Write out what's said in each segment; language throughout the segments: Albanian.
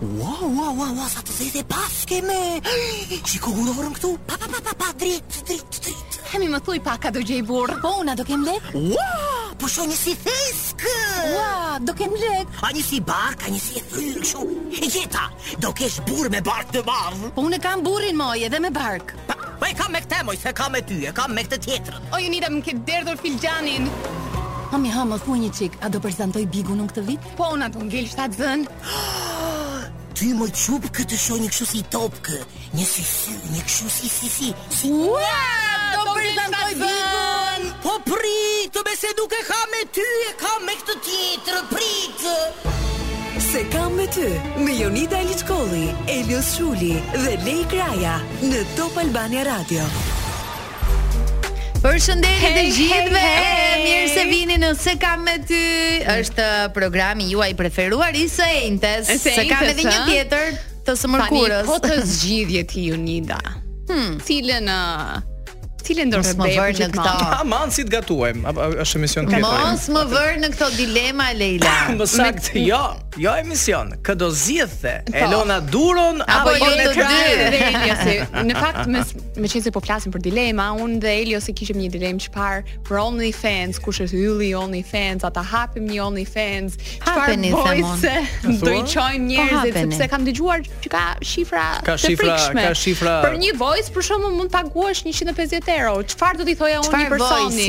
Wow, wow, wow, wow, sa të zezë e paske mi Shiko ku dolëm këtu Pa, pa, pa, pa, pa, dritë, dritë, dritë Hë mi më thuj pak a do gjej burrë Po, unë a do kem lek Wow, po shoh një si theskë Wow, do kem lek A një si bark, a një si e fryrë shu E gjeta, do kesh burrë me bark të madh Po, unë e kam burrin moj edhe me bark Pa, po e kam me këtë moj, s'e kam me ty, e kam me këtë tjetrën O Jonida më ke derdhur filxhanin. Hë mi hë, më thuaj një çik, a do prezantoj Bigun unë këtë vit? Po unë a do ngel shtatzënë. Ty moj çupë këtu shoh një kështu si topkë, një si sy, një kështu si si si. Si ua, do prezantoj Bigun. Po prit, se mbase nuk e ka me ty, e ka me këtë tjetrën, prit. S'e kam me ty, me Jonida Aliçkolli, Elios Shuli dhe Lei Kraja në Top Albania Radio. Përshëndetje të gjithëve. Hey, hey, hey. Mirë se vini në S'e kam me ty. Është programi juaj i preferuar i së enjtes. Se kemi edhe një tjetër të së mërkurës. Tani po të zgjidhje ti Jonida. Hmm, cilën uh, cilën do të bëje për këtë? Aman si të gatuajm, apo është emision tjetër. Mos më vër në këto dilema Lei. Më saktë, jo, jo emision. Kë do zgjidhje? Po. Elona Duron apo, apo ne të dy? Në fakt mes Meqenëse po flasim për dilema, unë dhe Eliosi kishim një dilemë çfarë për only fans, kush është ylli i only fans, a ta hapim një only fans, çfarë voice do i çojmë njerëzve sepse kam dëgjuar që ka shifra ka shifra të frikshme. Ka shifra për një voice për shembull mund të paguash 150 euro. Çfarë do t'i thoja unë një personi?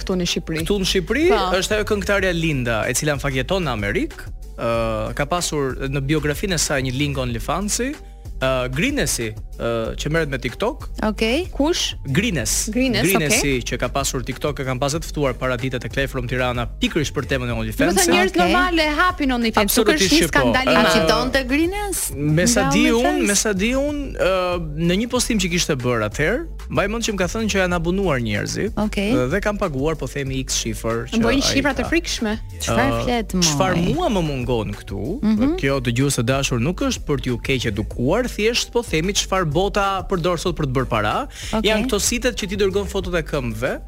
këtu në Shqipëri. Këtu në Shqipëri pa. Po. është ajo këngëtarja Linda, e cila në fakt jeton në Amerikë, uh, ka pasur në biografinë e saj një link OnlyFans-i, uh, Grinesi uh, që merret me TikTok. Okej. Okay. Kush? Grines. Grines, Grinesi okay. që ka pasur TikTok e kanë pasur të ftuar para ditësh tek Live from Tirana pikërisht për temën e OnlyFans. Domethënë njerëz okay. normale hapin OnlyFans, nuk është një po. skandal i madh. Ti donte Grines? Me sa di un, me sa di un, uh, në një postim që kishte bërë atëherë, Mbaj mend që më ka thënë që janë abonuar njerëzit okay. dhe kanë paguar po themi X shifër që bëjnë shifra të frikshme. Çfarë flet më? Çfarë mua më mungon këtu? Mm -hmm. Kjo dëgjues të dashur nuk është për t'ju keqedukuar, thjesht po themi çfarë bota përdor sot për të bërë para. Okay. Janë këto sitet që ti dërgon fotot e këmbëve.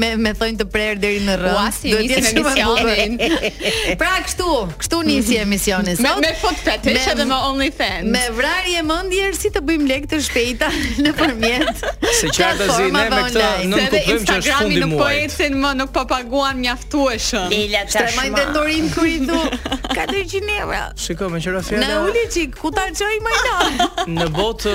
me me thonjë të prerë deri në rrënjë. Ua, si e nisëm emisionin. pra kështu, kështu nisi emisioni sot. Me, me foot fetish edhe me only fans. Me vrarje mendje si të bëjmë lek të shpejta nëpërmjet. Se çfarë do ne me këtë, nënkuptojmë që është fundi i muajit. Nuk po ecin më, nuk po paguan mjaftueshëm. Lela tash. Drejtorin ku i thu 400 euro. Shikoj me çfarë fjalë. Na uli çik, ku ta çoj më lart. Në botë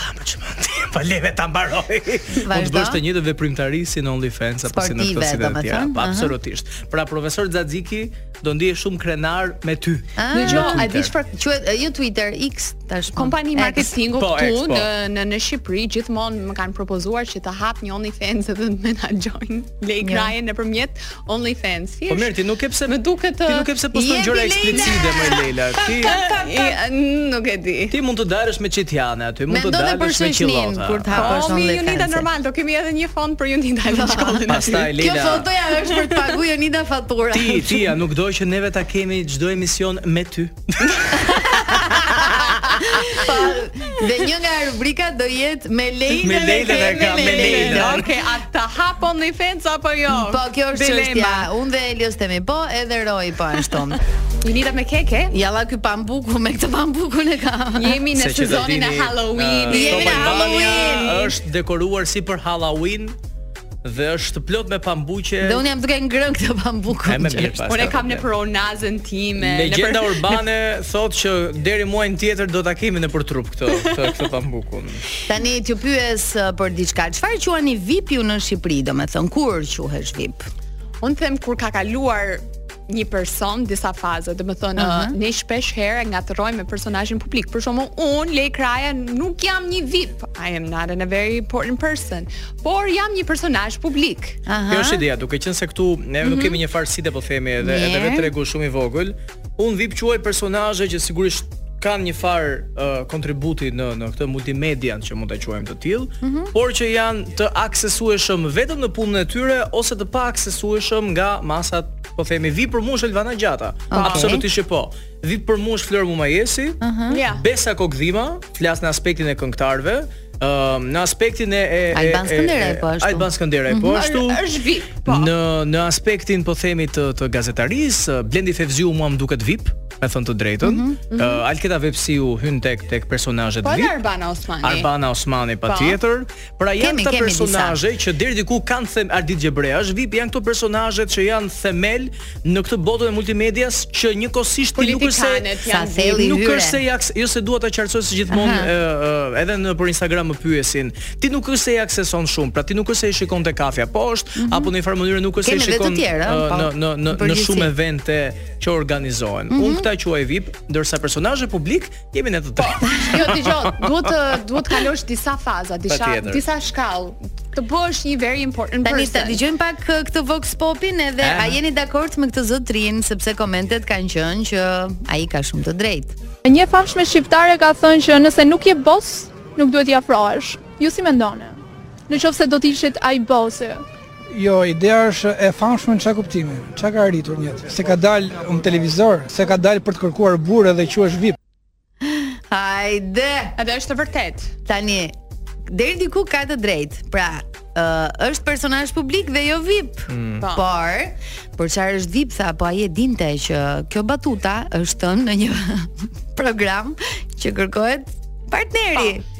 Ah, më çmend. Po lërmë ta mbaroj. Mund të bësh të njëjtën veprimtari si në OnlyFans apo si në këtë si në të tjera. Po absolutisht. Pra profesor Xaxhiki do ndihej shumë krenar me ty. Ah. Në X jo, a di çfarë quhet jo Twitter X tash. Kompani marketingu po, këtu po. në në në Shqipëri gjithmonë më kanë propozuar që të hap një OnlyFans dhe të menaxhojnë. Lei jo. Krajën nëpërmjet OnlyFans. Po mirë, ti nuk ke pse. Më duket ti nuk ke pse poston gjëra eksplicite moj Leila. Ti nuk e di. Ti mund të dalësh me çitjane aty, mund të dalësh me kilota. Kur të hapësh, po, OnlyFans. Po Unida normal, do kemi edhe një fond për Unida në shkollën. Pastaj Leila. Kjo fotoja është për të paguar Unida faturat. Ti, ti nuk do që neve ta kemi çdo emision me ty. Po, dhe një nga rubrikat do jetë me Leila. Me Leila e ka me Leila. Okej, a ta hap OnlyFans apo jo? Po, kjo është çështja. Unë dhe Elios themi po, edhe Roy po ashtu. I lidhet me keke? Ja la ky pambuku me këtë pambukun e ka. Jemi në sezonin e Halloween. Jemi në Halloween. Është dekoruar si për Halloween. dhe është plot me pambuqe. Dhe unë jam duke ngrënë këtë pambuk. Unë e kam në pronazën time. Legjenda për... urbane thotë që deri muajin tjetër do ta kemi nëpër trup këtë këtë këtë pambukun. Tani t'ju pyes uh, për diçka. Çfarë quani VIP ju në Shqipëri, domethënë kur quhesh VIP? Unë them kur ka kaluar një person disa faza, domethënë, uh -huh. ne shpeshherë ngatërrojmë me personazhin publik, për shembull unë, Lei Kraja, nuk jam një vip, I am not a very important person, por jam një personazh publik. Uh -huh. Kjo është ideja, duke qenë se këtu, ne uh -huh. nuk mhm. kemi një farë si të themi edhe, yeah. edhe vetë tregu shumë i vogël, unë vip quaj personazhe që sigurisht kanë një farë uh, kontributi në, në këtë multimedian që mund të quajmë të tillë, mm -hmm. por që janë të aksesueshëm vetëm në punën e tyre ose të paaksesueshëm nga masat, po themi, VIP për mu është Elvana Gjata. Okay. Absolutisht që po. VIP për mu është Flori Mumajesi, uh mhm. -huh. yeah. Besa Kokëdhima, flas në aspektin e këngëtarëve, um, në aspektin e e Alban Skënderaj po ashtu. Alban Skënderaj po mhm. ashtu. Është VIP. Po. Në në aspektin po themi të të gazetarisë, Blendi Fevziu mua më duket VIP. me thënë të drejtën. Mm -hmm. uh, Alketa Vejsiu hyn tek tek personazhet po, VIP. Po Arbana Osmani. Arbana Osmani po. patjetër. Pra janë këta personazhe që deri diku kanë them Ardit Gjebrea, është VIP, janë këto personazhe që janë themel në këtë botën e multimedias që njëkohësisht ti nuk është se nuk është se ja jo se dua ta qartësoj se gjithmonë uh, edhe nëpër Instagram më pyesin. Ti nuk është se i akseson shumë, pra ti nuk është se i shikon te kafja poshtë mm -hmm. apo në një farë mënyrë nuk është se i shikon uh, në në në, në shumë evente që organizohen. Mm -hmm. Unë këta quaj VIP, ndërsa personazhe publik jemi ne të tre. Po, jo dëgjoj, duhet të duhet të kalosh disa faza, disa disa shkallë të bëhesh një very important. Tani të dëgjojmë pak uh, këtë Vox Popin edhe eh. a jeni dakord me këtë zotrin sepse komentet kanë qenë që ai ka shumë të drejtë. Një e famshme shqiptare ka thënë që nëse nuk je boss, nuk duhet t'i afrohesh. Ju si mendoni? Në qoftë se do të ishit ai bossi, Jo, ideja është e famshme në çka kuptimi? Çka ka arritur në jetë? Se ka dal në televizor, se ka dal për të kërkuar burrë dhe quhesh VIP. Hajde, a është e vërtet. Tani, deri diku ka të drejtë. Pra, uh, është personazh publik dhe jo VIP. Mm. Po. Por, por çfarë është VIP tha, po ai e dinte që kjo batuta është thënë në një program që kërkohet partneri. Po. Po.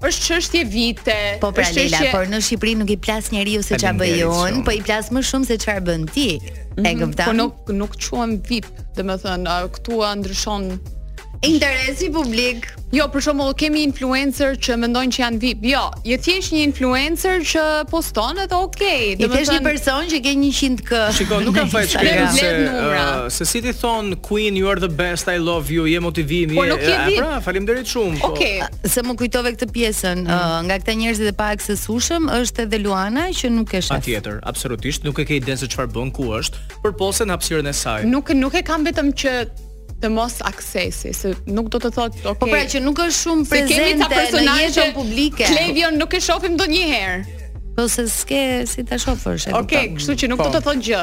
është çështje vite. Po pra Leila, çështje... por në Shqipëri nuk i plas njeriu se çfarë bëj unë, po i plas më shumë se çfarë bën ti. Mm -hmm. E mhm. kupton? Po nuk nuk quhem VIP, domethënë këtu a ndryshon interesi publik. Jo, për shembull, kemi influencer që mendojnë që janë VIP. Jo, je thjesht një influencer që poston edhe ok. Je thjesht një person që ke 100k. Shiko, nuk ka faj çfarë se uh, se si t'i thonë Queen you are the best, I love you, je motivimi. Po nuk je pra, VIP. Pra, faleminderit shumë. Po. Ok. se më kujtove këtë pjesën mm. uh, nga këta njerëzit e paaksesueshëm është edhe Luana që nuk e shef. Patjetër, absolutisht, nuk e ke idenë se çfarë bën ku është, por posen hapësirën e saj. Nuk nuk e kam vetëm që të mos aksesit, se nuk do të thotë, okay. Po pra që nuk është shumë prezente në jetën publike. Kelvin nuk e shohim ndonjëherë. Po se s'ke si ta shofësh. Okej, okay, kështu që nuk po. do të thotë gjë.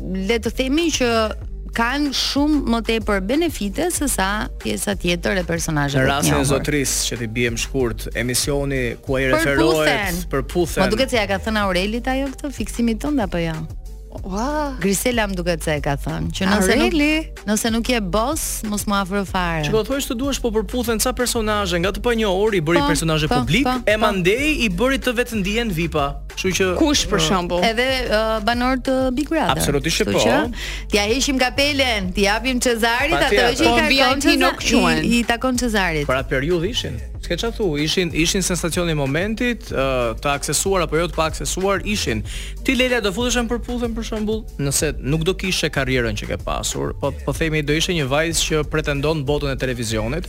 le të themi që kanë shumë më tepër benefite se sa pjesa tjetër e personazheve të njohur. Në rastin e zotris që t'i biem shkurt, emisioni ku ai referohet Përputhen. Më duket se ia ka thënë Aurelit ajo këtë fiksimin tënd apo jo? Ja? Ua. Grisela më duket se e ka thënë, që nëse nuk nëse nuk je boss, mos m'u afro fare. Çfarë thua të duash por Përputhen ca personazhe nga të panjohur i bëri po, personazhe po, publik, po, e mandej i bëri të vetëndihen VIP-a. Kështu që kush për shembull? Edhe uh, banor të Big Brother. Absolutisht po. T'ia heqim kapelen, t'i japim Cezarit atë që po, i takon ti nuk quhen. I, i takon Cezarit. Për atë periudhë ishin. S'ke çfarë thu, ishin ishin sensacioni i momentit, uh, të aksesuar apo jo të paaksesuar ishin. Ti Lela do futeshe në Përputhen për shembull, nëse nuk do kishe karrierën që ke pasur, po po themi do ishe një vajzë që pretendon botën e televizionit,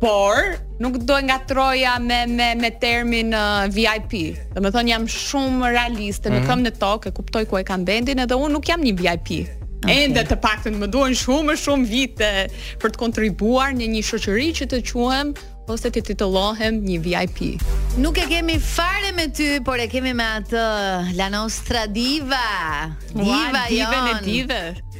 por nuk do e ngatërroja me me me termin uh, VIP. Domethënë jam shumë realiste, mm -hmm. me mhm. këmbë në tokë, e kuptoj ku e kam vendin edhe unë nuk jam një VIP. Okay. Ende të paktën më duhen shumë më shumë vite për të kontribuar në një shoqëri që të quhem ose të titullohem një VIP. Nuk e kemi fare me ty, por e kemi me atë La Nostra Diva. Diva, Ua, diva jonë. Diva, diva.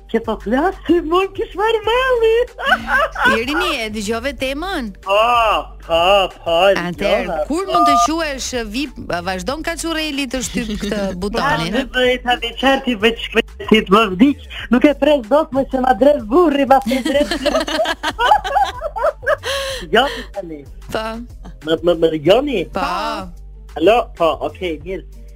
Që po flas se mund kish marrë malli. Irini e dëgjove temën? Po, po, po. Atëherë, po. kur mund të quhesh VIP, vazhdon kaçurreli të shtyp këtë butonin. Ne bëj ta di çerti me të shkretit, më vdiq. Nuk e pres dot më se ma dreq burri, ma pres dreq. Jo, tani. Po. Më më dëgjoni? Po. Alo, po, okay, mirë.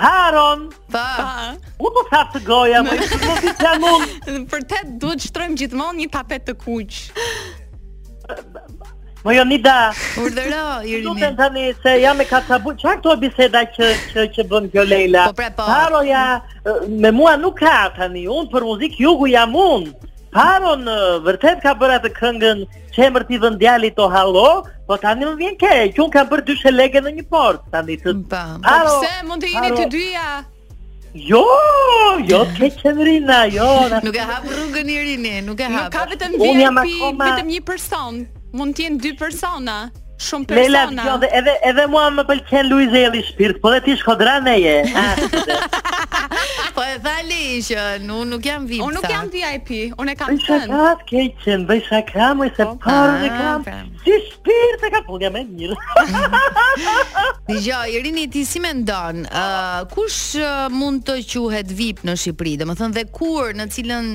Paron. Po. Po. U të sa të goja, më të më të të mund. Për të duhet të shtrojmë gjithmonë një tapet të kuq. Më jo një da. Urdhëro, Irini. Nuk të një se jam e ka të bu. Ça këto biseda që, që, që bën kjo Lejla? Po pra po. Paro ja, me mua nuk ka tani. Unë për muzikë jugu jam unë. Paron, vërtet ka bërë atë këngën Qemër t'i vën djali to hallo, po tani më vjen keq, që unë kam bërë dy shelege në një portë, tani të... Pa, po pse mund të jeni të dyja? Jo, jo keqen Irina, jo. Nuk e hap rrugën Irini, nuk e hap. Nuk ka vetëm VIP, vetëm një person. Mund të jenë dy persona. Shumë persona. Lela, jo, edhe edhe mua më pëlqen Luiz Ejlli shpirt, po dhe ti shkodrane je. po e thashë që unë nuk jam VIP. Unë nuk jam VIP, unë e kam thënë. Bëj shaka, të keqen, bëj shaka, më se po, Paron e kam. Pra. Si shpirt e ka punë e mirë. Dëgjo, Irini, ti si mendon, uh, kush uh, mund të quhet VIP në Shqipëri, domethënë dhe kur në cilën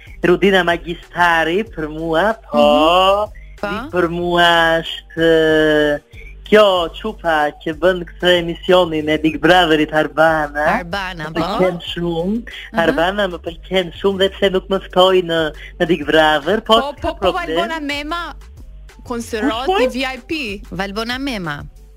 Rudina Magjistari për mua, po, mm -hmm. po. për mua është kjo çupa që bën këtë emisionin e Big Brotherit Arbana. Arbana, po. Më pëlqen shumë. Uh mhm. -huh. Arbana më pëlqen shumë dhe pse nuk më ftoi në në Big Brother, po. Po, po, po Valbona Mema konsiderohet po, po. VIP. Valbona Mema.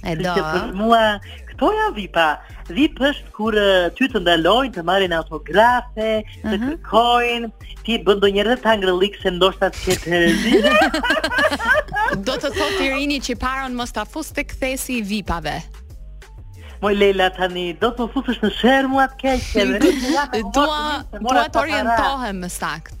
E do. Kështu që për mua këto janë vipa. Vip është kur ty të ndalojnë të marrin autografe, uh -huh. të mhm. kërkojnë, ti bën ndonjë rreth tangrëllik se ndoshta të vënë re njerëzit. do të thotë Irini që Paron mos ta fus te thesi i vipave. Moj Lejla tani, do të më fusësh në sherr mua të keqen. Dua, dua të orientohem më saktë.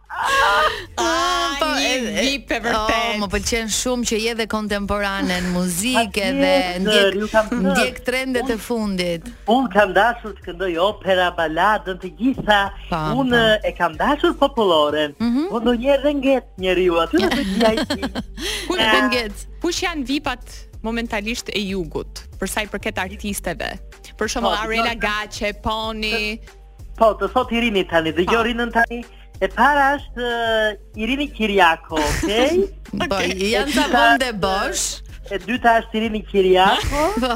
Ah, po, VIP-e vërtet. Oh, më pëlqen shumë që je dhe kontemporane në muzikë dhe ndjek ndjek trendet e fundit. Unë kam dashur të këndoj opera, baladën, të gjitha. Unë e kam dashur popullorën. Mm -hmm. Po ndonjëherë dhe ngec njeriu aty në të gjithë. Ku do ah. ngec? Kush janë vipat momentalisht të jugut, për sa i përket artisteve? Për shembull po, Aurela Gaçe, Poni, Po, të thot Irini tani, dëgjo Irinën tani, e para është uh, Irini Qirjako, okej? Okay? Po, janë tre vënde bosh. E dyta është Irini Qirjako. Po.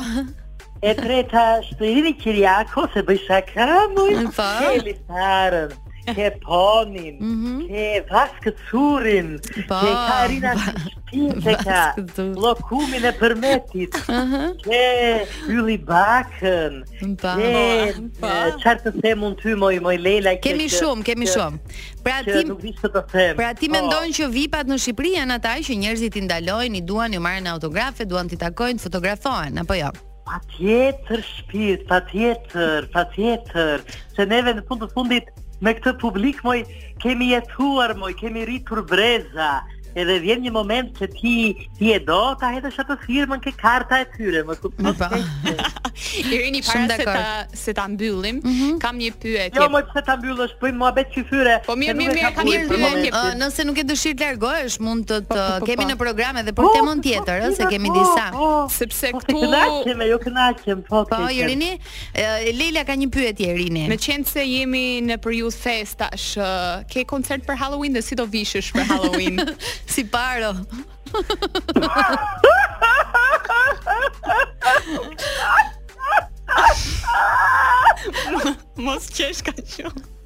E treta është Irini Qirjako, se bëj shaka, moj, po. Ke Eli Farën, ke Ponin, mm -hmm. ke Vaskë Currin, po. ke karina shpin, ke llokumin e Përmetit, uh -huh. ke Ylli Bakën, Pa, pa. Çfarë të them unë ty moj moj Leila? Kemi shumë, kemi shumë. Pra ti nuk di çfarë të them. Pra ti po. mendon që VIP-at në Shqipëri janë ata që njerëzit i ndalojnë, i duan, i marrin autografe, duan t'i takojnë, fotografohen apo jo? Ja? Patjetër shpirt, patjetër, patjetër, se neve në fund të fundit Me këtë publik moj kemi jetuar moj, kemi rritur breza, edhe vjen një moment që ti ti e do ta hedhësh atë firmën ke karta e tyre, më kupton? Po. Irini para se ta se ta mbyllim, mm -hmm. kam një pyetje. Jo, moj pse ta mbyllësh, po mua bëj çifyre. Po mirë, mirë, mirë, kam një pyetje. Uh, nëse nuk ke dëshirë të largohesh, mund të po, të po, po, kemi në program edhe për temën tjetër, ëh, se kemi disa. Sepse këtu Po, jo kënaqem, po. Po, Irini, Leila ka një pyetje Irini. Meqenëse jemi në periudhë festash, ke koncert për Halloween dhe si do vishesh për Halloween? si paro. Mos qesh kaq shumë.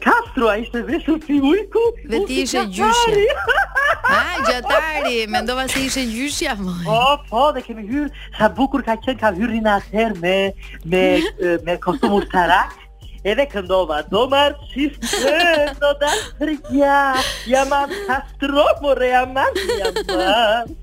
Kastrua ishte veshur si ujku? Dhe ti ishe gjyshja. A, gjahtari, mendova se ishe gjyshja, moj. Po, po, dhe kemi hyrë, sa bukur ka qenë, ka hyrë në atëherë me, me, me kostum ushtarak. Edhe këndova, do marr çiften, do dal për gjah, aman Kastro, more, aman, aman.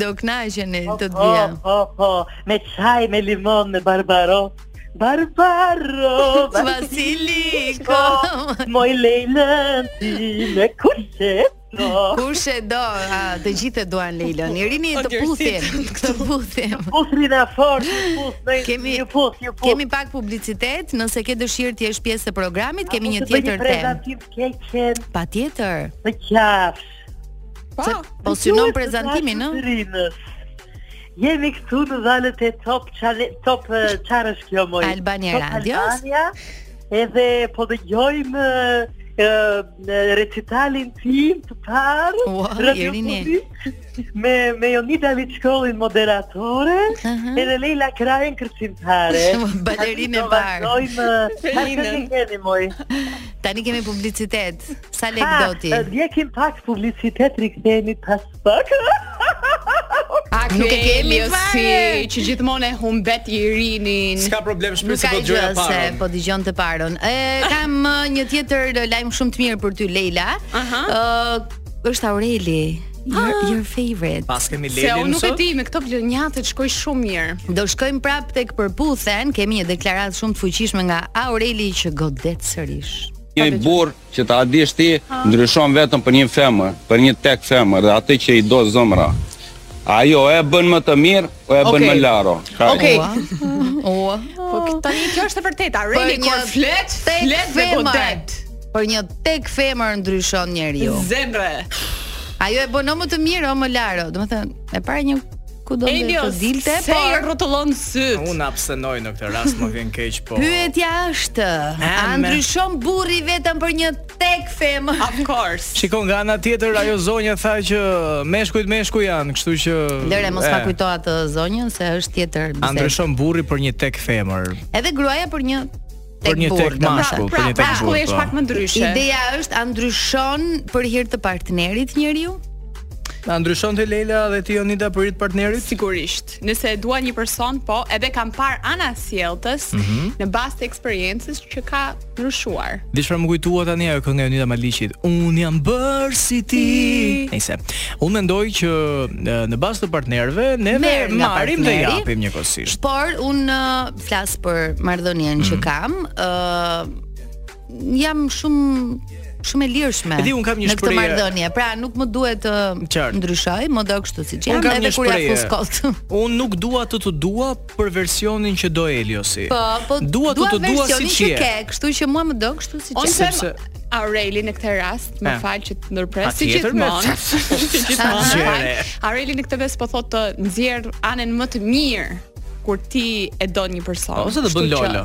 Do kënaqeni të dyja. Po, po, po, me çaj, me limon, me barbaro. Barbaro, Vasiliko, moj Leilën time kush e do. Kush e do, a, të gjithë e duan Leilën. Irini të puthim, të puthim. Puthri na fort, puth, ne kemi një puth, një puth. Kemi pak publicitet, nëse ke dëshirë të jesh pjesë e programit, kemi një tjetër temë. Patjetër. Të qafsh. Pa, se po synon prezantimin, ë? Jemi këtu në valët e Top, çfarë Top, çfarë është kjo moj. Albania Radio. Albania. Edhe po dëgjojmë recitalin tim të parë wow, Irini me me Jonida Aliçkollin moderatore uh -huh. edhe Leila Krajën kërcimtare balerinë e parë Felinën keni moj Tani kemi publicitet. Sa lek do ti? Ne kemi pak publicitet rikthehemi pas pak. Nuk e kemi si që gjithmonë e humbet rininë. S'ka problem, shpresoj se po dëgjoj të parën. Se po dëgjon të parën. E kam uh, një tjetër lajm shumë të mirë për ty Leila. Ëh, uh, është Aureli. Your, your favorite. Pas kemi Leilën. Se unë nuk e di, me këto vlonjatet shkoj shumë mirë. Do shkojmë prapë tek Përputhen, kemi një deklaratë shumë të fuqishme nga Aureli që godet sërish. Një burrë që ta dish ti ndryshon vetëm për një femër, për një tek femër dhe atë që i do zemra. Ajo e bën më të mirë, O e bën më laro. Okej. Po tani kjo është e vërteta. Po, Reli kur flet, flet, godet. Për një tek femër ndryshon njeriu. Zemër. Ajo e bën më të mirë o më laro, domethënë, e para një ku do të dilte, po ai e rrotullon sytë. Unë abstenoj në këtë rast, më vjen keq po. Pyetja është, a ndryshon burri vetëm për një Tek femër? Of course. Shikon nga ana tjetër ajo zonja tha që meshkujt meshkuj janë, kështu që Lëre mos na kujto atë zonjën se është tjetër bisedë. A ndryshon burri për një tek femër. Edhe gruaja për një për një tek mashkull, pra, për një tek pra, burrë. Pra, pak më ndryshe. Ideja është a ndryshon për hir të partnerit njeriu? A ndryshon ti Leila dhe ti Jonida për hir të partnerit? Sigurisht. Nëse e dua një person, po, edhe kam parë anasjelltas mm -hmm. në bazë të eksperiencës që ka ndryshuar. Di çfarë më kujtua tani ajo kënga e Jonida Maliqit? Un jam bërë si ti. Nice. Un mendoj që në bazë të partnerëve ne Mer, marrim dhe japim njëkohësisht. Por un flas për marrëdhënien mm -hmm. që mhm. kam, ë uh, jam shumë shumë e lirshme. Edhe un kam një shprehje. Në këtë marrëdhënie, pra nuk më duhet të Qartë. ndryshoj, më do kështu siç jam edhe kur ia fus kot. Un nuk dua të të dua për versionin që do Eliosi. Po, po dua të të dua siç je. Ke, kështu që mua më do kështu siç jam. Sepse Aureli në këtë rast, më fal që të ndërpres si gjithmonë. Si gjithmonë. Aureli në këtë rast po thotë të nxjerr anën më të mirë kur ti e don një person. Ose të bën lolo.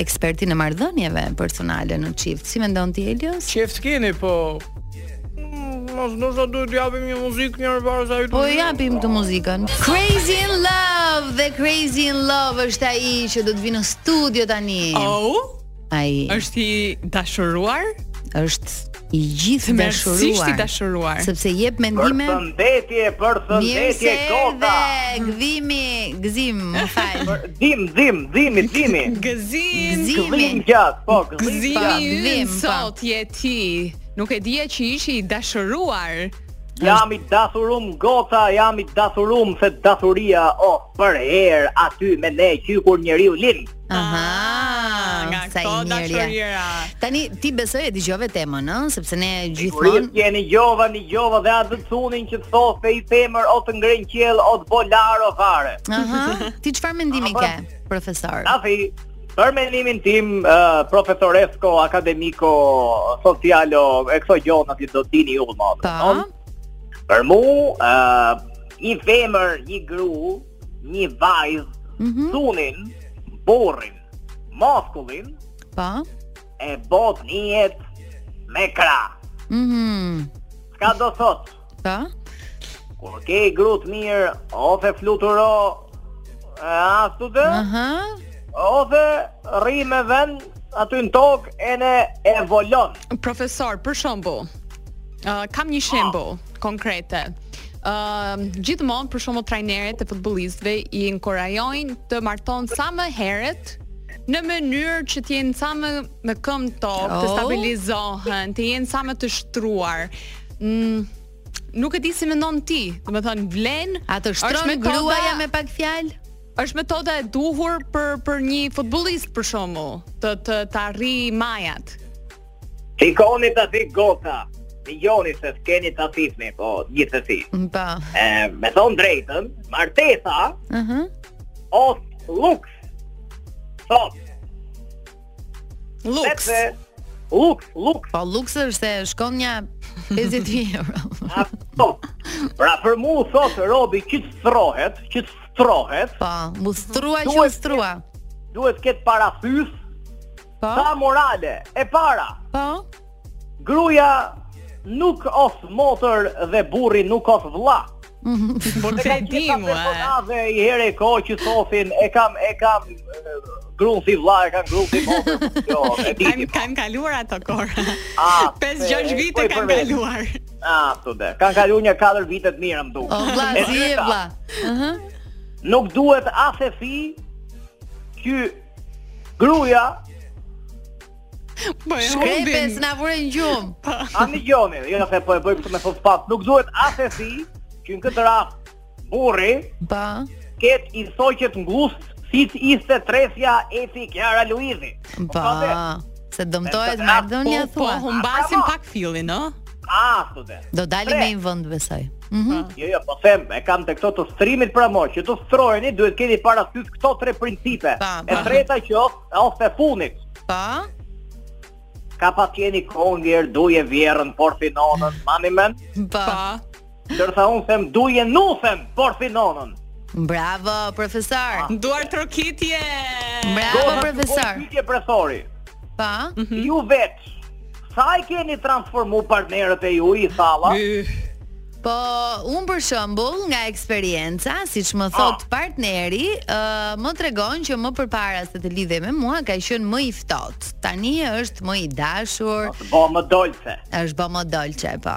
ekspertin e marrëdhënieve personale në çift. Si mendon ti Elios? Çift keni po mm, Mos do të duhet të japim një muzikë njëherë para se ju. Po japim dhe muzikën. Crazy in Love, dhe Crazy in Love është ai që do të vijë në studio tani. Oh. Ai. Është i dashuruar? Është i gjithë dashuruar. i dashuruar. Sepse jep mendime. Përshëndetje, përshëndetje goca. Gëzimi, gëzim, më fal. Dim, dim, dim, dim. Gëzim, Gëzim gjatë, po Gëzim. Gëzim po. sot je ti. Nuk e dija që ishe i dashuruar. Jam i dasurum goca, jam i dasurum se dasuria o përherë aty me ne që kur njeriu lind. Aha, ah, nga sa i mirë. Tani ti besoj e dëgjove temën, ë, sepse ne gjithmonë Kur e nigjova, nigjova dhe atë çunin që thotë i femër o të ngre në qiell o të bo laro fare. Aha. Ti çfarë mendimi ke, profesor? A fi Për mendimin tim, uh, profesoresko, akademiko, socialo, e këso gjona i dini ju më. Po. Për mu, uh, i femër, i gru, një vajz mm -hmm. çunin burrin mashkullin po po. e bon njët me kra mm -hmm. çka do thot po po. kur ke i gru t' mirë ose fluturon ashtu dhe uh -huh. ose rri me vend aty në tokë e nuk evolon profesor për shembull uh, kam një shembull oh. konkrete. Ë uh, gjithmonë për shembull trajnerët e futbollistëve i inkurajojnë të martohen sa më herët në mënyrë që të jenë sa më me këmbë në tokë, oh. të stabilizohen, të jenë sa më të shtruar. Mm, nuk e di si mendon ti, domethënë vlen, a të shtron gruaja me pak fjalë? Është metoda e duhur për për një futbollist për shembull të të të arrijë majat. Shikoni ta fi gota, të joni se s'keni ta shifni, po, gjithsesi. Pa. E, me thonë të drejtën, martesa, uh mhm. -huh. osht lux, thot. Lux. Sepse, lux, lux. Po, lux është se shkon një 50.000 euro. Po, pra për mu, thot, robi, që të shtrohet, që të shtrohet. Po, m'u shtrua, që m'u shtrua. Duhet ketë parasysh, Po. Sa morale e para. Po. Gruaja nuk osht motër dhe burri nuk osht vlla. Po çe di mua. Po ka qenë i herë kohë që thoshin e kam e kam gruan si vlla e kanë gruan si motër. Jo, e di. Kan kan kaluar ato kohë. Ah, 5-6 vite kanë kaluar. Ah, po dhe. Kan kaluar një 4 vite të mira më duket. O vlla, si e vlla. Ëh. Nuk duhet assesi që Gruja. Po e humbin. Se na vure në gjumë. Po. A më nigjoni, jo se po e bëjmë këtë me suspans, nuk duhet assesi, që në këtë rast, burri, ba. Po. ketë i shoqe t'ngushtë, si të ishte tresja e si Kjara Luizi. Po, po se dëmtohet marrëdhënia thua. Po, po humbasim pak fillin, no? Ah, po dhe. Do dalim me një vend besoj. Mhm. Mm jo, jo, po them, e kam të këto të streamit pra mo, që të shtroheni duhet keni parasysh këto tre principe. Pa, pa. E treta që është është e fundit. Pa. Ka pas qenë i kongë i herë, duje vjerën, por si nonën, mami men? Pa. pa. Ndërsa unë them duje nusen por si nonën. Bravo profesor. Ah. Duartrokitje. Bravo Doha, profesor. Pyetje profesori. Pa. Mm -hmm. Ju vet sa i keni transformu partnerët e ju ishalla? Po, un për shembull, nga eksperienca, siç më ah. thot oh. partneri, ë uh, më tregon që më përpara se të lidhej me mua ka qenë më i ftohtë. Tani është më i dashur. Është bë më dolce. Është bë më dolce, po.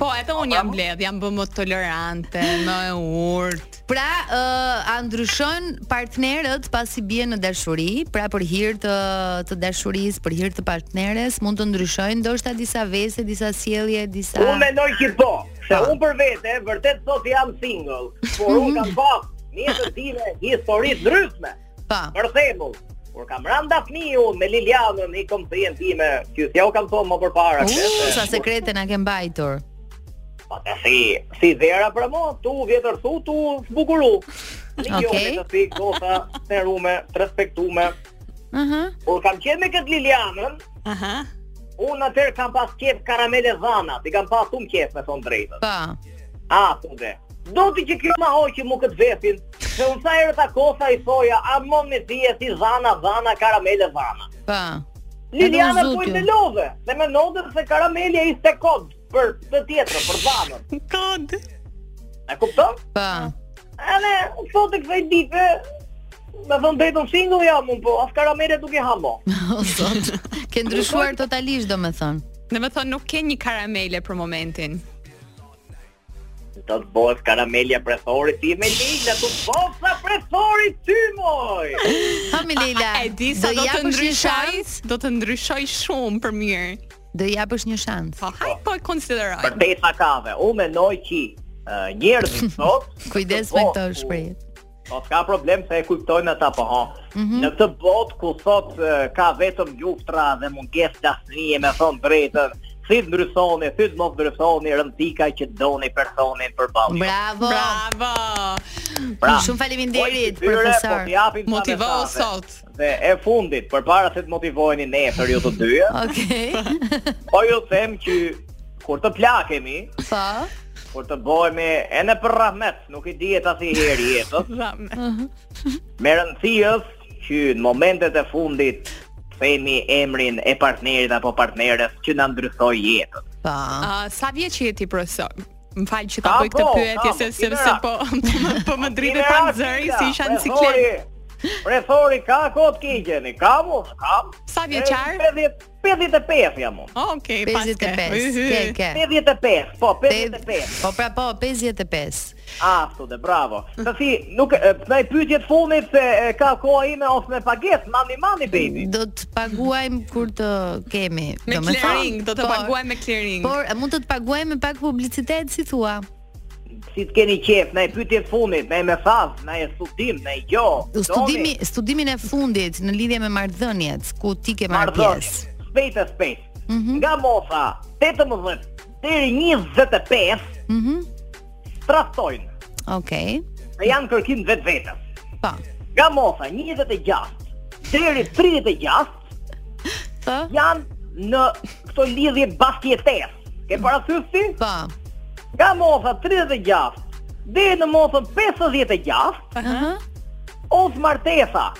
po, edhe unë jam mbledh, jam bë më tolerante, më e urt. Pra, uh, a ndryshon partnerët pasi bien në dashuri? Pra për hir të të dashurisë, për hir të partneres, mund të ndryshojnë ndoshta disa vese, disa sjellje, disa Unë mendoj që po, se unë për vete vërtet sot jam single, por unë kam pas një të time histori ndryshme. Pa. Po. Për shembull, kur kam rënë dashni unë me Lilianën i kom thënë rime, që s'ja u kam thonë më përpara. U, sa sekrete na ke mbajtur. Po ti si, si vera për mo, tu vjetru, tu zbukuru. Okej. Okay. Jo, të si, gofa, të rume, të respektume. Uh -huh. Por kam qenë me këtë Lilianën, uh -huh. unë atëherë kam pas qejf karamele zana, i kam pas shumë qejf, me thonë drejtën. Pa. Po. A, tu dhe. Do ti që kjo ma hoqi mu këtë vesin, se unë sa herë takosha i thoja, a më me dhije si zana, zana, karamele, zana. Pa. Liliana po i love, se mendonte se karamele ishte kod për të tjetër, për zanën. Kod. A kupton? Pa. A ne, sot e kësaj dite, me thonë drejtën single jam unë, po, as karamele nuk ha mo. O, sot, ke ndryshuar totalisht, domethonë. Domethonë, nuk ke një karamele për momentin. Do të bëhet karamelja prej sheqeri me Leila, do të bëhet sa prethori ty moj. Ha me Leila. E di sa do të ndryshoj, do të ndryshoj shumë për mirë. Do i japësh një shans. Po, haj po e konsideroj. Për te sa kave, unë mendoj që njerëzit sot kujdes me këto shprehje. Po s'ka problem se e kuptojnë ata po ha. Mm -hmm. Në këtë botë ku sot ka vetëm luftra dhe mungesë dashnie me thonë drejtën, si të ndryshoni, si të mos ndryshoni, rëndësi ka që doni personin përballë. Bravo! Bravo! Pra, Shumë faleminderit, profesor. Po na motivove sot. Dhe e fundit, përpara se të motivojni ne për ju të dyja. Okej. Po ju them që kur të plakemi, sa? Po. Kur të bëhemi e në për rahmet. Nuk i dihet asnjëherë jetës. Me rëndësi është që në momentet e fundit themi emrin e partnerit apo partneres që na ndryshoi jetën. Pa. Uh, sa vjeç je ti profesor? Më fal që ta bëj këtë po, pyetje se se se po po më dridhet pak zëri se isha në siklet. Profesori ka kot ti gjeni, ka mos, ka. Sa vjeçar? 55 jam unë. Okej, okay, paske. 55. Ke, ke. 55. Po, 55. Po pra po, 55. Ashtu dhe bravo. Të si, nuk na një pyetje të fundit se e ka koha ime ose me pagesë, money money baby. Do të paguajmë kur të kemi. Me clearing, do të po, paguajmë me clearing. Por mund të të paguajmë me pak publicitet si thua. si të keni qejf, ndonjë pyetje të fundit, ndonjë mesazh, ndonjë studim, ndonjë gjo. Studimi, studimin e fundit në lidhje me marrëdhëniet, ku ti ke marrë pjesë. Shpejt e shpejt. Mm -hmm. Nga mosha, 18, deri 25, mm -hmm. straftojnë. Okej. Okay. Dhe janë në kërkim të vetvetes. Pa. Po. Nga mosha, 26, deri 36, Po. Janë në këto lidhje bashkëjetesë. Ke parasysh ti? Po. Nga mosha 36 deri në moshën 56, ëh, uh -huh. ose martesa.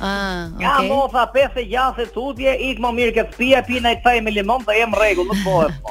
Ah, okay. Nga mosha 56 e tutje, ik më mirë ke shpia, pi një çaj me limon dhe je në rregull, nuk bëhet. Po.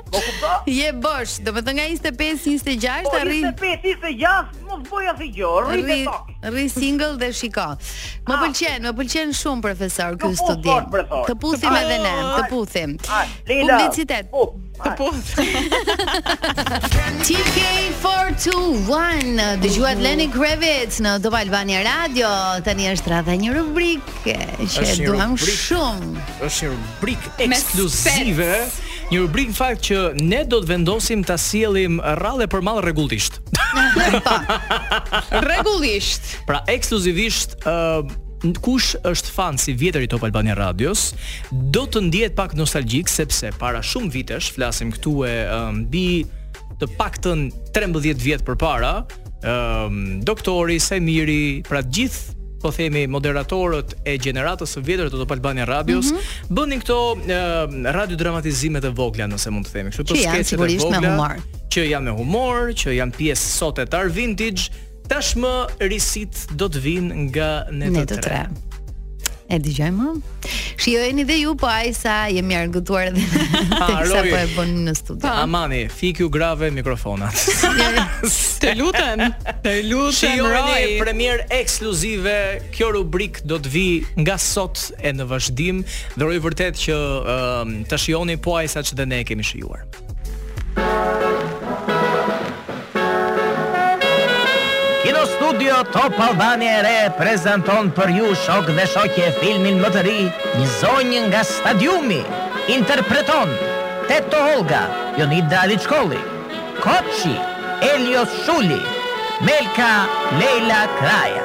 Po kupto? Je bosh, domethënë nga 25, 26 të rri. 25, 26, mos bëj asnjë gjë, rri në tokë. Rri single dhe shiko. Më ah. pëlqen, më pëlqen shumë profesor ky studim. Të puthim edhe ne, të puthim. Publicitet. Të puthim. TK 421 Dëgjuat Lenny Kravitz në Top Albania Radio Tani është radha e një rubrike Që e duam shumë është një rubrikë ekskluzive, një rubrikë në fakt që ne do të vendosim ta sjellim rrallë e përmall rregullisht. Rregullisht. Pra ekskluzivisht ë uh, kush është fans i vjetër i Top Albania Radios, do të ndihet pak nostalgjik sepse para shumë vitesh flasim këtu e mbi të paktën 13 vjet përpara, um, doktori, Saimiri, pra të gjithë po themi moderatorët e gjeneratës së vjetër të Top Albania Radios mm -hmm. bënin këto uh, radio dramatizime të vogla nëse mund të themi kështu skeçe të vogla që janë me humor, që janë pjesë sort of a vintage, tashmë revisited do të vijnë nga ne të, ne të tre. tre. E dëgjojmë. më. Shijojeni dhe ju po aq sa jemi argëtuar edhe teksa po e bënim në studio. Amani, fikju grave mikrofonat. Të lutem, të lutem. Shijojeni premierë ekskluzive. Kjo rubrikë do të vijë nga sot e në vazhdim. Dhe uroj vërtet që uh, ta shijoni po aq sa ç'dhe ne e kemi shijuar. Kinostudio Top Albania e re prezanton për ju shokë dhe shoqe filmin më të ri Një zonjë nga stadiumi Interpreton Teto Olga, Jonida Aliçkolli Koçi, Elios Shuli Melka, Lejla Kraja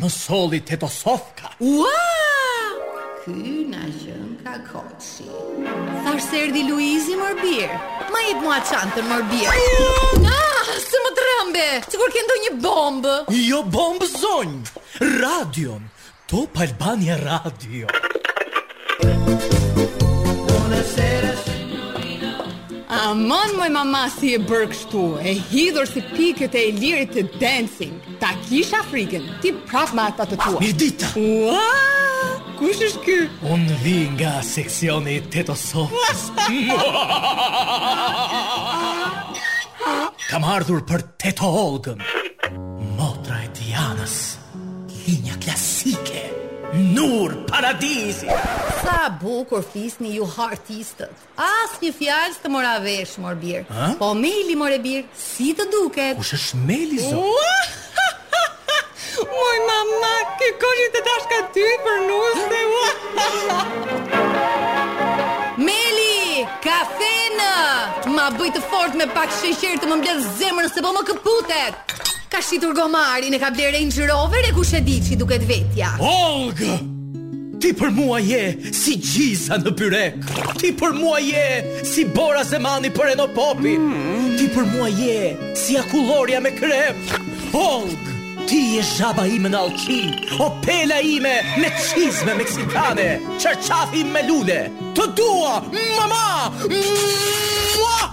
Më solli teto Sofka. Ua! Ky na qenka Koçi. Thash se erdhi Luizi mor bir. Ma jep mua çantën mor bir. Na, se më trembe. Sikur ke ndonjë bombë. Jo bombë zonjë. Radion. Top Albania Radio. Aman moj mama si je bërë kështu, e hidhur si pikët e lirit të dancing, ta kisha frikën, ti prapë me ato të tuat. Mirdita! Ua, kush është ky? Unë vij nga seksioni i teto Sofkës. Kam ardhur për teto Olgën, motra e Dianës. Linja klasike, nur paradisi. Sa bukur flisni ju artistët. Asnjë fjalë s'të mora vesh mor bir. Ë? Po Meli more bir, si të duket? Kush është Meli zot? Moj mama, ky Koçi të dashka ty për nuse. Meli, kafenë! Ma bën të fortë me pak sheqer të më mbledh zemrën se po më këputet. Ka shitur gomarin e ka blerë Range Rover e kush e di ç'i duket vetja. Olgë! Ti për mua je si gjiza në byrek. Ti për mua je si Bora Zemani për Eno Popi. Ti për mua je si akullorja me krem. Olgë! Ti je zhaba ime në allçi, o pela ime me çizme meksikane, çarçafi me lule. Të dua, mama! Mua!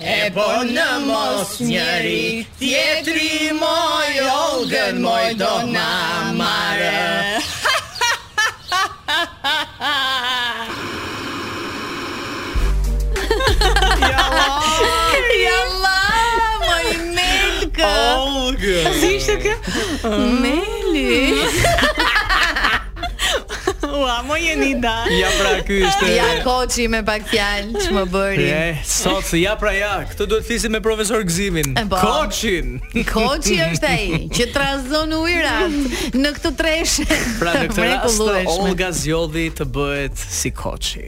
E po në mos njëri tjetri moj Olgën moj do na marrë Olgë. Si ishte kjo? Meli. Ua, mo jeni da. Ja pra ky ishte. Ja Koçi me pak fjalë që më bëri. E, sot se ja pra ja, këtë duhet flasim me profesor Gëzimin. Po. Koçin. Koçi është ai që trazon ujërat në këtë treshe. Pra në këtë rast Olga zgjodhi të bëhet si Koçi.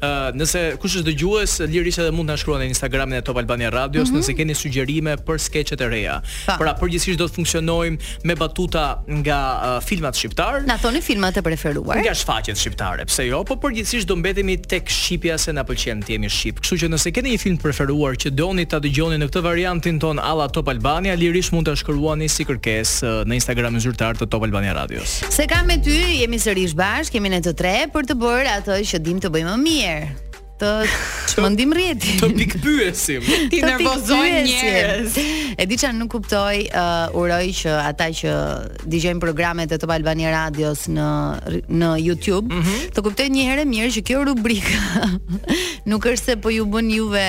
Uh, nëse kush është dëgjues, lirisht edhe mund të na shkruani në Instagramin e Top Albania Radios, mm -hmm. nëse keni sugjerime për skeçet e reja. Po. Pra, përgjithësisht do të funksionojmë me batuta nga uh, filmat shqiptarë. Na thoni filmat e preferuar. Nga shfaqjet shqiptare, pse jo? Po përgjithësisht do mbetemi tek shqipja se na pëlqen të jemi shqip. Kështu që nëse keni një film preferuar që doni ta dëgjoni në këtë variantin tonë alla Top Albania, lirisht mund ta shkruani si kërkesë uh, në Instagramin zyrtar të Top Albania Radio. Radios. Se kam me ty, jemi sërish bashkë, jemi ne të tre për të bërë atë që dim të bëjmë më mirë. Të çmendim rrjetin. Të pikëpyesim. T'i nervozojmë njerëzit. E di ça nuk kuptoj, uh, uroj që ata që dëgjojnë programet e Top Albania Radios në në YouTube, mm -hmm. të kuptojnë një herë e mirë që kjo rubrikë nuk është se po ju bën juve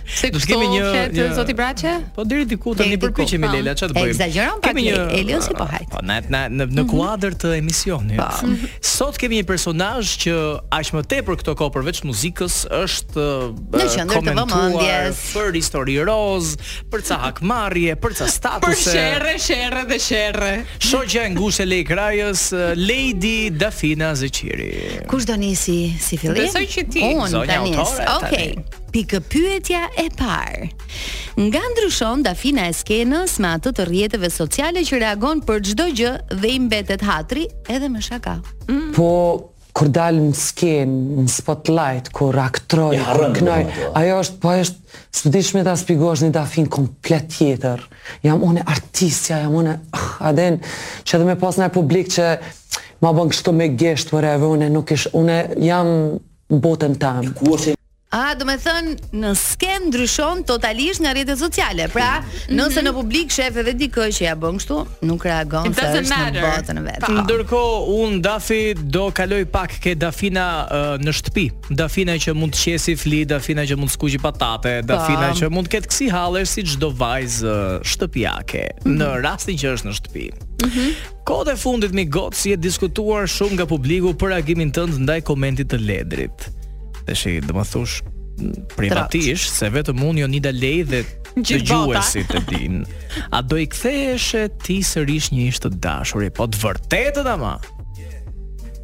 Se do të kemi një flet një... zoti Braçe? Po deri diku tani përpiqemi po. Lela çfarë të bëjmë. Ekzagjeron pak një... Elio si po hajt. Po na na në, në mhm. kuadër të emisionit. Po. Sot kemi një personazh që aq më tepër këto kohë përveç muzikës është në qendër të vëmendjes për histori roz, për ca hakmarrje, për ca statuse. Për sherre, sherre dhe sherre. Shoqja e ngushtë e Lej Krajës, Lady Dafina Zeqiri. Kush do nisi si fillim? Besoj që ti. Unë tani. Okej. Okay. Pikëpyetja e parë. Nga ndryshon Dafina e skenës me atë të rrjeteve sociale që reagon për çdo gjë dhe i mbetet hatri edhe me shaka. Mm. Po kur dal në skenë, në spotlight, kur aktroj, ja, kur knoj, ajo është, po është, s'e di si me ta spjegu, është një Dafinë komplet tjetër. Jam une artistja, jam une, uh, ah, aden, që edhe me pas naj publik që ma bën kështu me gisht, whatever, une nuk ish, une jam në botën teme. A, domethënë, në skenë ndryshon totalisht nga rrjetet sociale. Pra, mhm. nëse mm -hmm. në publik shef edhe dikë që ia bën kështu, nuk reagon se është matter. në botën e vet. Ndërkohë, unë Dafi do kaloj pak ke Dafina uh, në shtëpi. Dafina që mund të qesi fli, Dafina që mund të skuqi patate, pa. Po. Dafina që mund të ketë kësi halle si çdo vajzë uh, shtëpiake, mm -hmm. në rastin që është në shtëpi. Mm -hmm. Kohët e fundit megjithatë je e diskutuar shumë nga publiku për reagimin tënd ndaj komentit të Ledrit. Dhe shi, do më thuash privatisht se vetëm unë Jonida, Lei dhe dëgjuesit e dinë. A do i ktheheshe ti sërish një ish të dashuri? Po të vërtetë ama.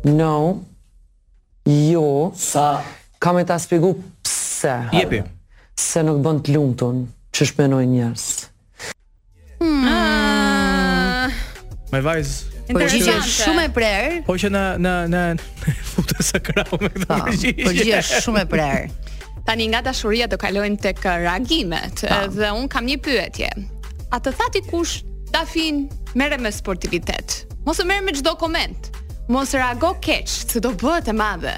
No. Jo. S'e kam me ta spjegu pse? Jepi. Se nuk bon të lumtun, çështë, mendoj, njerëz. Hmm. Ah. Me vajzë. Po gjigje shumë e prerë. Po që në në në fund të sqaroi me këtë përgjigje. Përgjigje shumë e prerë. Tani nga dashuria do kalojmë tek uh, reagimet pa. Po. dhe un kam një pyetje. A të tha dikush Dafinë merre me sportivitet? Mos e merr me çdo koment. Mos reago keq, se do bëhet e madhe.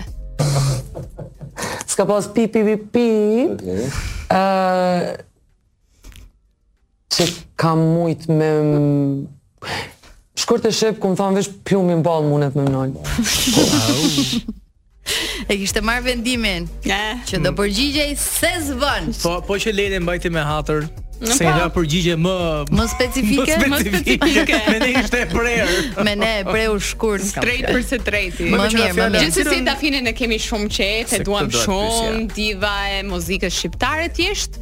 S'ka pas pi pi pi pi. Ëh, që kam mujt me... Shkurt e shqip, ku më thamë vesh plumin ballë mundet me mënojnë. E kishte marrë vendimin eh. që do përgjigjej se zvon. Po po që lejnë mbajti me hatër. Se po. një përgjigje më më specifike, më specifike. Me ne ishte e prerë. Me ne e preu shkurt. Straight përsëdrejti. Më mirë, më mirë. Gjithsesi Dafinën ne kemi shumë qejf, e duam shumë diva e muzikës shqiptare thjesht.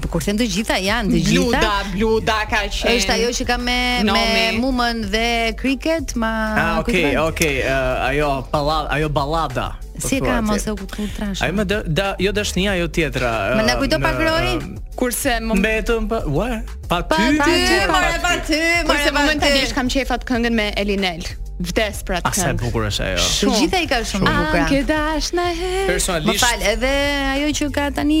Po kur them të gjitha, janë të gjitha. Bluda, bluda ka qenë. Është ajo që ka me Noizy. me mumën dhe kriket, ma Ah, okay, okay, uh, ajo balla, ajo balada. Si ka mos e u kuptuar trash. Ai më da, jo dashnia ajo tjetra. Ma na kujto pak roi? Kurse më mbetëm pa, ua, pa ty, pa ty, pa ty, pa ty. Kurse momentalisht kam qejf atë këngën me Elinelin vdes për atë këngë. Sa e bukur është ajo. Të gjitha i ka shumë të bukura. Anke dashna. Personalisht. Më fal, edhe ajo që ka tani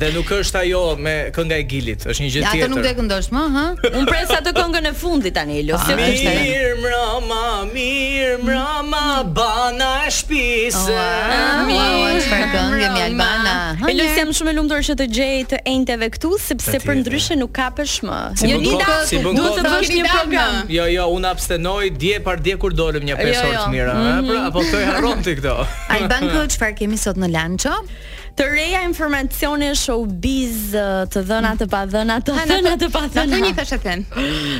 Dhe nuk është ajo me kënga e Gilit, është një gjë tjetër. Atë nuk e këndosh më, ha? Unë pres atë këngën e fundit tani, Elus. Ah, mirëmbrëma, mirëmbrëma, o nana e shpisë. Mirë çfarë këngë mi Albana. Elus jam shumë e lumtur që të gjej të enjteve këtu sepse për ndryshe nuk kapesh më. Jo Nida, duhet të bësh një program. Jo, jo, unë abstenoj dje pardje kur dolëm një pesë jo, orë jo. të mira, mhm. pra apo i harron ti këto. Alban, çfarë kemi sot në lanço? Të reja informacione showbiz, të dhëna të padhëna, të thëna të pathëna. Na thoni tashmë.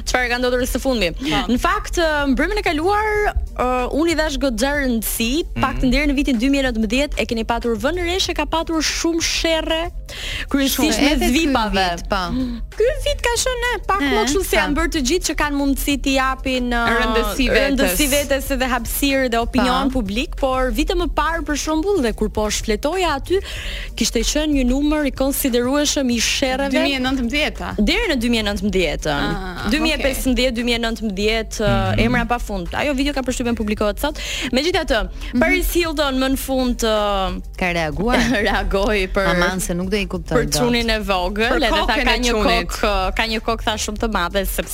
Çfarë ka ndodhur së fundmi? Po. Në fakt, mbrëmjen e kaluar uh, unë i dhashë goxha rëndësi, mm -hmm. pak të ndjerë në vitin 2019 e keni patur vënë re se ka patur shumë sherre kryesisht mes vipave. Po. Ky vit ka qenë pak më kështu se janë bërë të gjithë që kanë mundësi t'i japin uh, rëndësi vetes. Rëndësi vetes edhe hapësirë dhe opinion pa. publik, por vite më parë për shembull dhe kur po shfletoja aty, kishte qenë një numër i konsiderueshëm i sherreve 2019-a. Deri në 2019-ën. 2015, okay. 2019, mm -hmm. emra pafund. Ajo video kam përshtypjen publikohet sot. Megjithatë, mm -hmm. Paris Hilton më në fund uh, ka reaguar. reagoi për Aman se nuk do i kuptoj. Për çunin e vogël, edhe tha ka një kokë, ka një kokë tha shumë të madhe sepse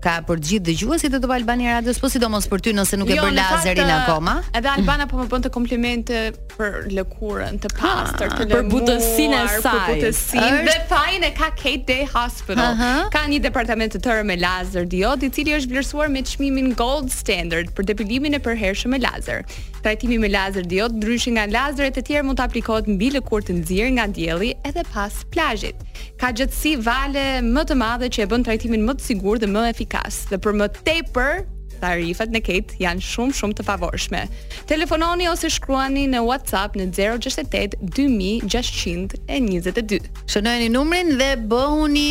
ka për të gjithë dëgjuesit e Top Albania Radios, po sidomos për ty nëse nuk jo, e bën lazerin fakt, akoma. Edhe Albana po më bënte komplimente për lëkurën të pastër, të lëmuar, për butësinë e saj, për butësinë dhe fajin e ka Keit Day Hospital. Uh -huh. Ka një departament të tërë me lazer diod, i cili është vlerësuar me çmimin Gold Standard për depilimin e përhershëm me lazer. Trajtimi me lazer diod, ndryshe nga lazeret e tjerë, mund të aplikohet mbi lëkurë të nxirë nga dielli edhe pas plazhit. Ka gjatësi vale më të madhe që e bën trajtimin më të sigurt dhe më efikas. Dhe për më tepër, tarifat në Kate janë shumë shumë të favorshme. Telefononi ose shkruani në WhatsApp në 068 2622. Shënojeni numrin dhe bëhuni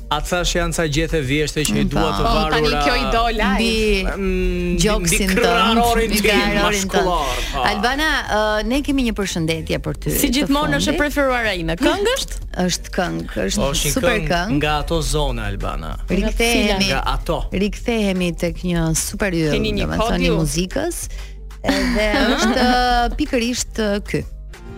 A thash janë ca gjethe vjeshte që i dua të varura. Po tani kjo i do live. Mbi gjoksin të kraharorin mashkullor. Po. Albana, ne kemi një përshëndetje për ty. Si gjithmonë është e preferuara ime. Këngë është? Është këngë, është po, super këngë. Nga ato zona Albana. Rikthehemi nga ato. Rikthehemi tek një super yll, domethënë muzikës. Edhe është pikërisht ky.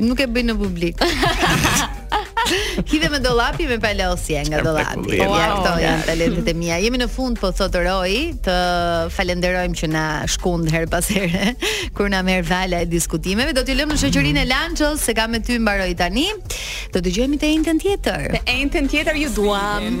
Nuk e bëj në publik. Hidhe me dollapi me palosje nga dollapi. Wow, ja këto janë talentet e mia. Jemi në fund po thotë Roy, të falenderojmë që na shkund herë pas here kur na merr vala e diskutimeve. Do t'ju lëmë në shoqërinë e Lanços, se koha me ty mbaroi tani. Do dëgjohemi të enjten tjetër. Të enjten tjetër ju duam.